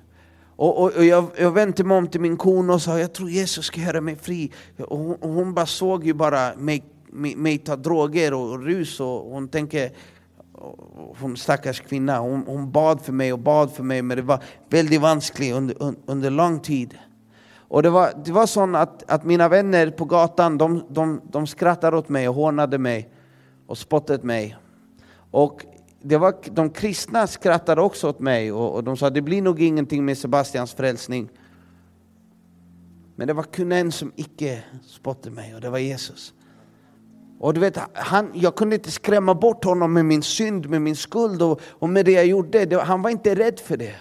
Och, och, och jag, jag vände mig om till min kona och sa, jag tror Jesus ska göra mig fri. Och hon, och hon bara såg ju bara mig, mig, mig ta droger och rus och hon tänker, hon stackars kvinna, hon, hon, bad för mig och bad för mig men det var väldigt vanskligt under, under lång tid. Och det var, det var så att, att mina vänner på gatan, de, de, de skrattade åt mig och hånade mig och spottade mig. Och det var, de kristna skrattade också åt mig och, och de sa det blir nog ingenting med Sebastians frälsning. Men det var kun en som icke spottade mig och det var Jesus. Och du vet, han, jag kunde inte skrämma bort honom med min synd, med min skuld och, och med det jag gjorde. Det, han var inte rädd för det.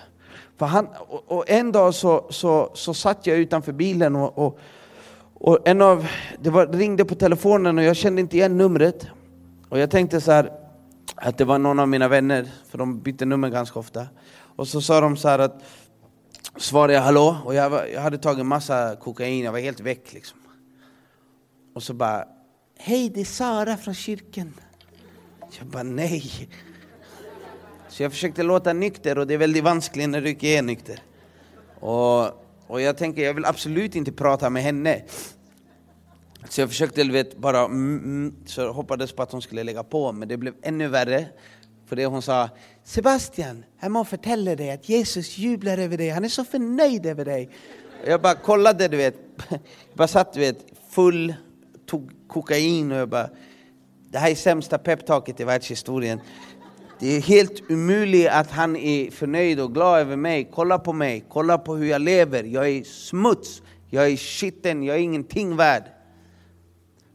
För han, och, och en dag så, så, så satt jag utanför bilen och, och, och en av, det, var, ringde på telefonen och jag kände inte igen numret. Och jag tänkte så här, att det var någon av mina vänner, för de bytte nummer ganska ofta. Och så sa de så här att, svarade jag hallå, och jag, var, jag hade tagit massa kokain, jag var helt väck liksom. Och så bara, hej det är Sara från kyrkan. Jag bara nej. Så jag försökte låta nykter och det är väldigt vanskligt när du inte är nykter. Och, och jag tänker, jag vill absolut inte prata med henne. Så jag försökte vet, bara, mm, mm, så jag hoppades på att hon skulle lägga på, men det blev ännu värre. För det hon sa, Sebastian, jag må förtälla dig att Jesus jublar över dig, han är så förnöjd över dig. Jag bara kollade, du vet, jag (laughs) bara satt du vet, full, tog kokain och jag bara, det här är sämsta peptalket i världshistorien. Det är helt omöjligt att han är förnöjd och glad över mig. Kolla på mig, kolla på hur jag lever. Jag är smuts, jag är skitten, jag är ingenting värd.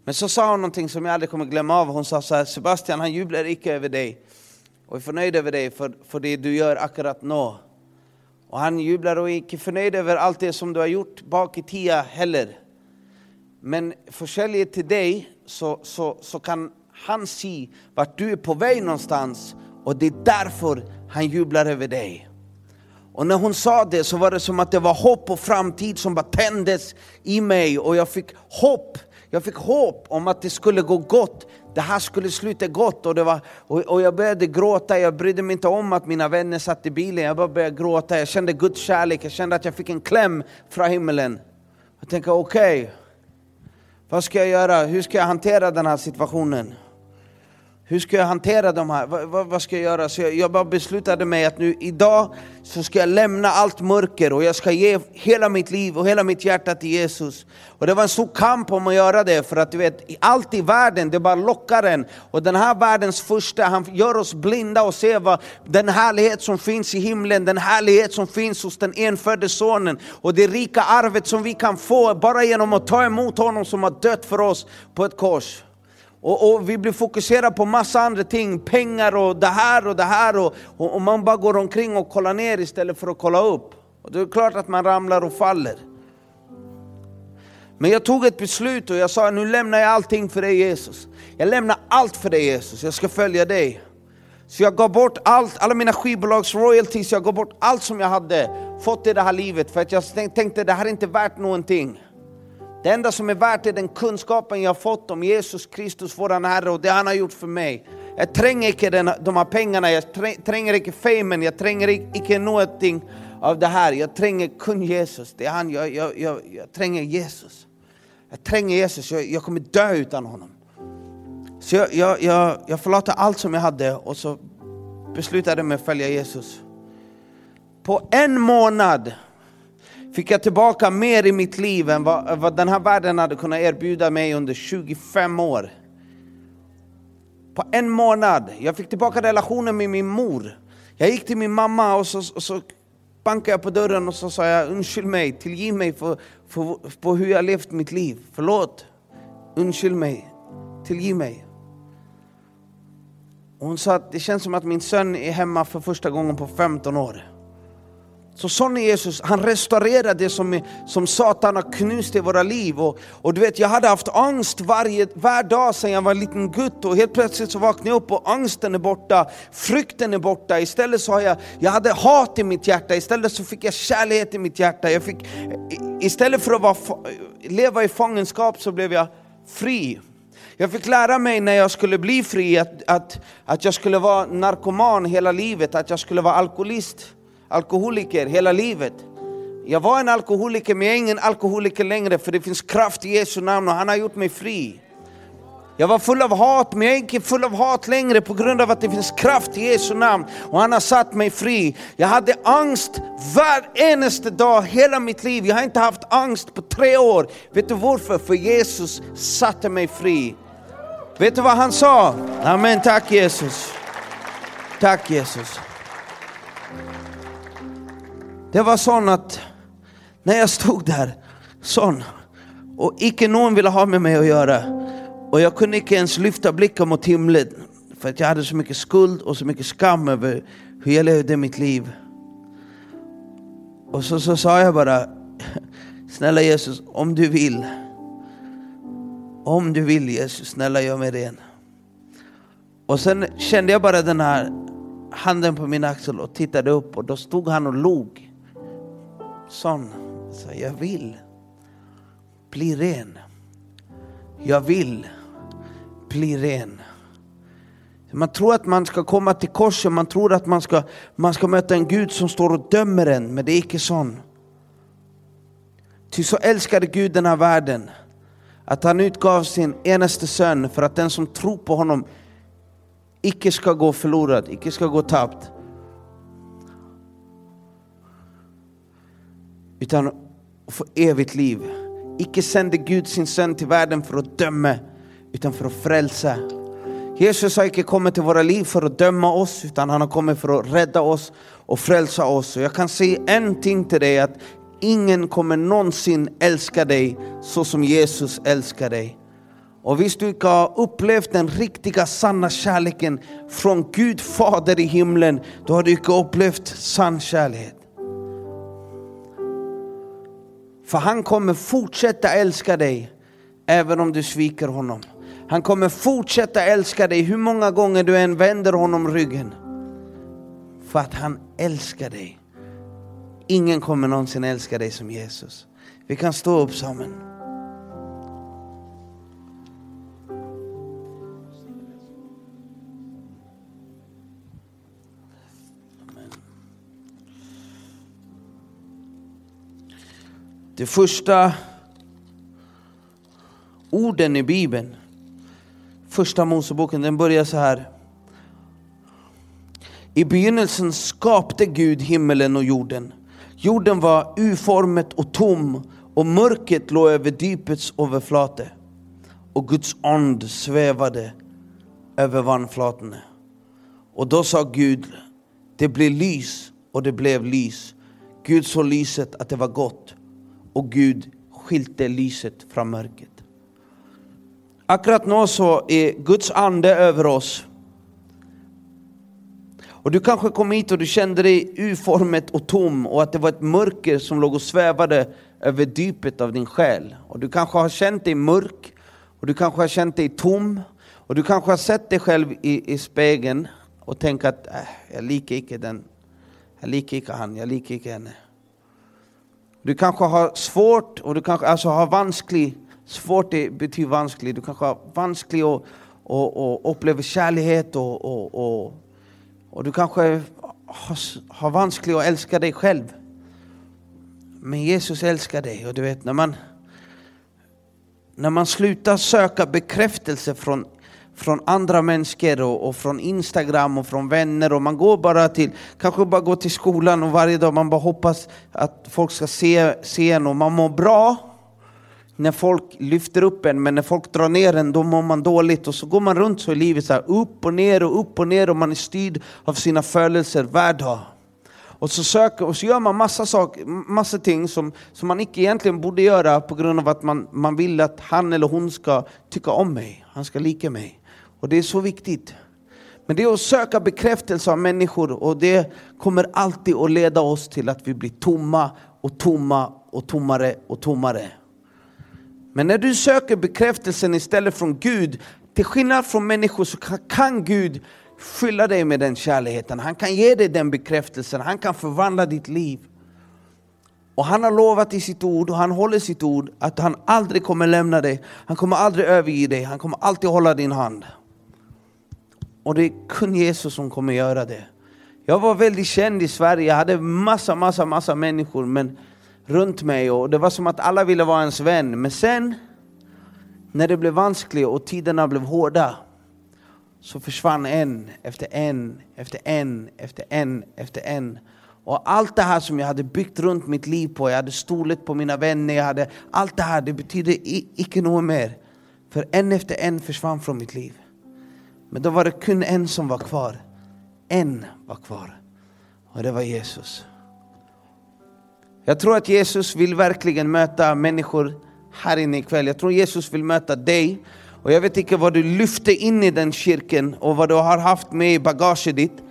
Men så sa hon någonting som jag aldrig kommer glömma av. Hon sa så här, Sebastian han jublar icke över dig. och är förnöjd över dig för, för det du gör akkurat nu. Och han jublar och är icke förnöjd över allt det som du har gjort bak i tiden heller. Men försäljer till dig så, så, så kan han se vart du är på väg någonstans och det är därför han jublar över dig. Och när hon sa det så var det som att det var hopp och framtid som bara tändes i mig och jag fick hopp. Jag fick hopp om att det skulle gå gott. Det här skulle sluta gott och, det var, och, och jag började gråta. Jag brydde mig inte om att mina vänner satt i bilen. Jag bara började gråta. Jag kände Guds kärlek. Jag kände att jag fick en kläm från himlen. Jag tänkte okej, okay, vad ska jag göra? Hur ska jag hantera den här situationen? Hur ska jag hantera de här? Vad, vad, vad ska jag göra? Så jag, jag, bara beslutade mig att nu idag så ska jag lämna allt mörker och jag ska ge hela mitt liv och hela mitt hjärta till Jesus. Och det var en stor kamp om att göra det för att du vet, allt i världen det bara lockar en. Och den här världens första, han gör oss blinda och ser vad den härlighet som finns i himlen, den härlighet som finns hos den enfödde sonen och det rika arvet som vi kan få bara genom att ta emot honom som har dött för oss på ett kors. Och, och, vi blir fokuserade på massa andra ting, pengar och det här och det här och, och, och, man bara går omkring och kollar ner istället för att kolla upp. Och det är klart att man ramlar och faller. Men jag tog ett beslut och jag sa nu lämnar jag allting för dig Jesus. Jag lämnar allt för dig Jesus, jag ska följa dig. Så jag gav bort allt, alla mina skivbolags royalties, jag gav bort allt som jag hade fått i det här livet för att jag tänkte det här är inte värt någonting. Det enda som är värt är den kunskapen jag fått om Jesus Kristus, våran Herre, och det han har gjort för mig. Jag tränger inte den, de här pengarna, jag tränger inte famen, jag tränger inte någonting av det här. Jag tränger kun Jesus, det är han, jag, jag, jag, jag tränger Jesus. Jag tränger Jesus, jag, jag kommer dö utan honom. Så jag, jag, jag, jag förlåter allt som jag hade och så beslutade jag mig att följa Jesus. På en månad fick jag tillbaka mer i mitt liv än vad, vad den här världen hade kunnat erbjuda mig under 25 år. På en månad. Jag fick tillbaka relationen med min mor. Jag gick till min mamma och så, och så bankade jag på dörren och så sa jag undskyld mig, tillgiv mig för, för, för hur jag levt mitt liv. Förlåt. Undskyld mig. Tillgiv mig. Och hon sa att det känns som att min son är hemma för första gången på 15 år. Så sån är Jesus, han restaurerar det som, som Satan har knust i våra liv. Och, och du vet, jag hade haft angst varje, varje dag sedan jag var en liten gutt och helt plötsligt så vaknade jag upp och angsten är borta, frykten är borta. Istället så har jag, jag hade hat i mitt hjärta, istället så fick jag kärlek i mitt hjärta. Jag fick, istället för att vara, leva i fångenskap så blev jag fri. Jag fick lära mig när jag skulle bli fri att, att, att jag skulle vara narkoman hela livet, att jag skulle vara alkoholist alkoholiker hela livet. Jag var en alkoholiker men jag är ingen alkoholiker längre för det finns kraft i Jesu namn och han har gjort mig fri. Jag var full av hat men jag är inte full av hat längre på grund av att det finns kraft i Jesu namn och han har satt mig fri. Jag hade angst varenda dag hela mitt liv. Jag har inte haft angst på tre år. Vet du varför? För Jesus satte mig fri. Vet du vad han sa? Amen, tack Jesus. Tack Jesus. Det var sån att när jag stod där, sån, och icke någon ville ha med mig att göra. Och jag kunde icke ens lyfta blicken mot himlen. För att jag hade så mycket skuld och så mycket skam över hur jag levde mitt liv. Och så, så sa jag bara, snälla Jesus, om du vill. Om du vill Jesus, snälla gör mig ren. Och sen kände jag bara den här handen på min axel och tittade upp och då stod han och log sån. Så jag vill bli ren. Jag vill bli ren. Man tror att man ska komma till korset, man tror att man ska, man ska möta en Gud som står och dömer en, men det är icke sån. Ty så älskade Gud den här världen att han utgav sin enaste son för att den som tror på honom icke ska gå förlorad, icke ska gå tappt. Utan få evigt liv. Icke sände Gud sin son till världen för att döma, utan för att frälsa. Jesus har icke kommit till våra liv för att döma oss, utan han har kommit för att rädda oss och frälsa oss. Och jag kan säga en ting till dig, att ingen kommer någonsin älska dig så som Jesus älskar dig. Och visst du inte har upplevt den riktiga sanna kärleken från Gud Fader i himlen, då har du inte upplevt sann kärlek. För han kommer fortsätta älska dig även om du sviker honom. Han kommer fortsätta älska dig hur många gånger du än vänder honom ryggen. För att han älskar dig. Ingen kommer någonsin älska dig som Jesus. Vi kan stå upp sammen. De första orden i Bibeln, första Moseboken, den börjar så här. I begynnelsen skapte Gud himmelen och jorden. Jorden var uformet och tom och mörkret låg över djupets överflate. Och Guds ande svävade över vannflatorna. Och då sa Gud, det blev lys och det blev lys. Gud såg lyset att det var gott och Gud skilte lyset från mörkret. Akkurat nu så är Guds ande över oss. Och du kanske kom hit och du kände dig uformet och tom och att det var ett mörker som låg och svävade över djupet av din själ. Och du kanske har känt dig mörk, och du kanske har känt dig tom, och du kanske har sett dig själv i, i spegeln och tänkt att äh, jag liker inte den, jag liker inte han, jag liker inte henne. Du kanske har svårt, och du kanske alltså har vansklig, svårt det betyder vansklig, du kanske har vansklig och, och, och upplever kärlek och, och, och, och du kanske har, har vanskligt att älska dig själv. Men Jesus älskar dig och du vet när man när man slutar söka bekräftelse från, från andra människor och, och, från Instagram och från vänner. Och man går bara till, kanske bara går till skolan och varje dag man bara hoppas att folk ska se, se en och man mår bra när folk lyfter upp en, men när folk drar ner en då mår man dåligt. Och så går man runt så i livet så här, upp och ner och upp och ner. Och man är styrd av sina födelser varje dag. Och så, söker, och så gör man massa, sak, massa ting som, som man inte egentligen borde göra på grund av att man, man vill att han eller hon ska tycka om mig, han ska lika mig. Och det är så viktigt. Men det är att söka bekräftelse av människor och det kommer alltid att leda oss till att vi blir tomma och tomma och tommare och tommare. Men när du söker bekräftelsen istället från Gud, till skillnad från människor så kan Gud fylla dig med den kärleken. Han kan ge dig den bekräftelsen, han kan förvandla ditt liv. Och han har lovat i sitt ord, och han håller sitt ord, att han aldrig kommer lämna dig. Han kommer aldrig överge dig, han kommer alltid hålla din hand. Och det är kun Jesus som kommer göra det. Jag var väldigt känd i Sverige, jag hade massa, massa, massa människor men, runt mig och det var som att alla ville vara ens vän. Men sen, när det blev vanskligt och tiderna blev hårda, så försvann en efter en, efter en, efter en, efter en. Och allt det här som jag hade byggt runt mitt liv på, jag hade stolet på mina vänner, jag hade, allt det här, det betydde icke något mer. För en efter en försvann från mitt liv. Men då var det kun en som var kvar. En var kvar. Och det var Jesus. Jag tror att Jesus vill verkligen möta människor här inne ikväll. Jag tror Jesus vill möta dig och jag vet inte vad du lyfte in i den kyrkan och vad du har haft med i bagaget ditt.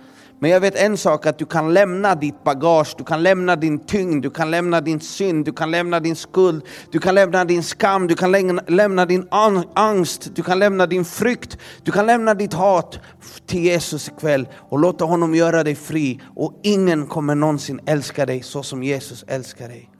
Men jag vet en sak, att du kan lämna ditt bagage, du kan lämna din tyngd, du kan lämna din synd, du kan lämna din skuld, du kan lämna din skam, du kan lämna din angst, du kan lämna din frykt, du kan lämna ditt hat till Jesus ikväll och låta honom göra dig fri. Och ingen kommer någonsin älska dig så som Jesus älskar dig.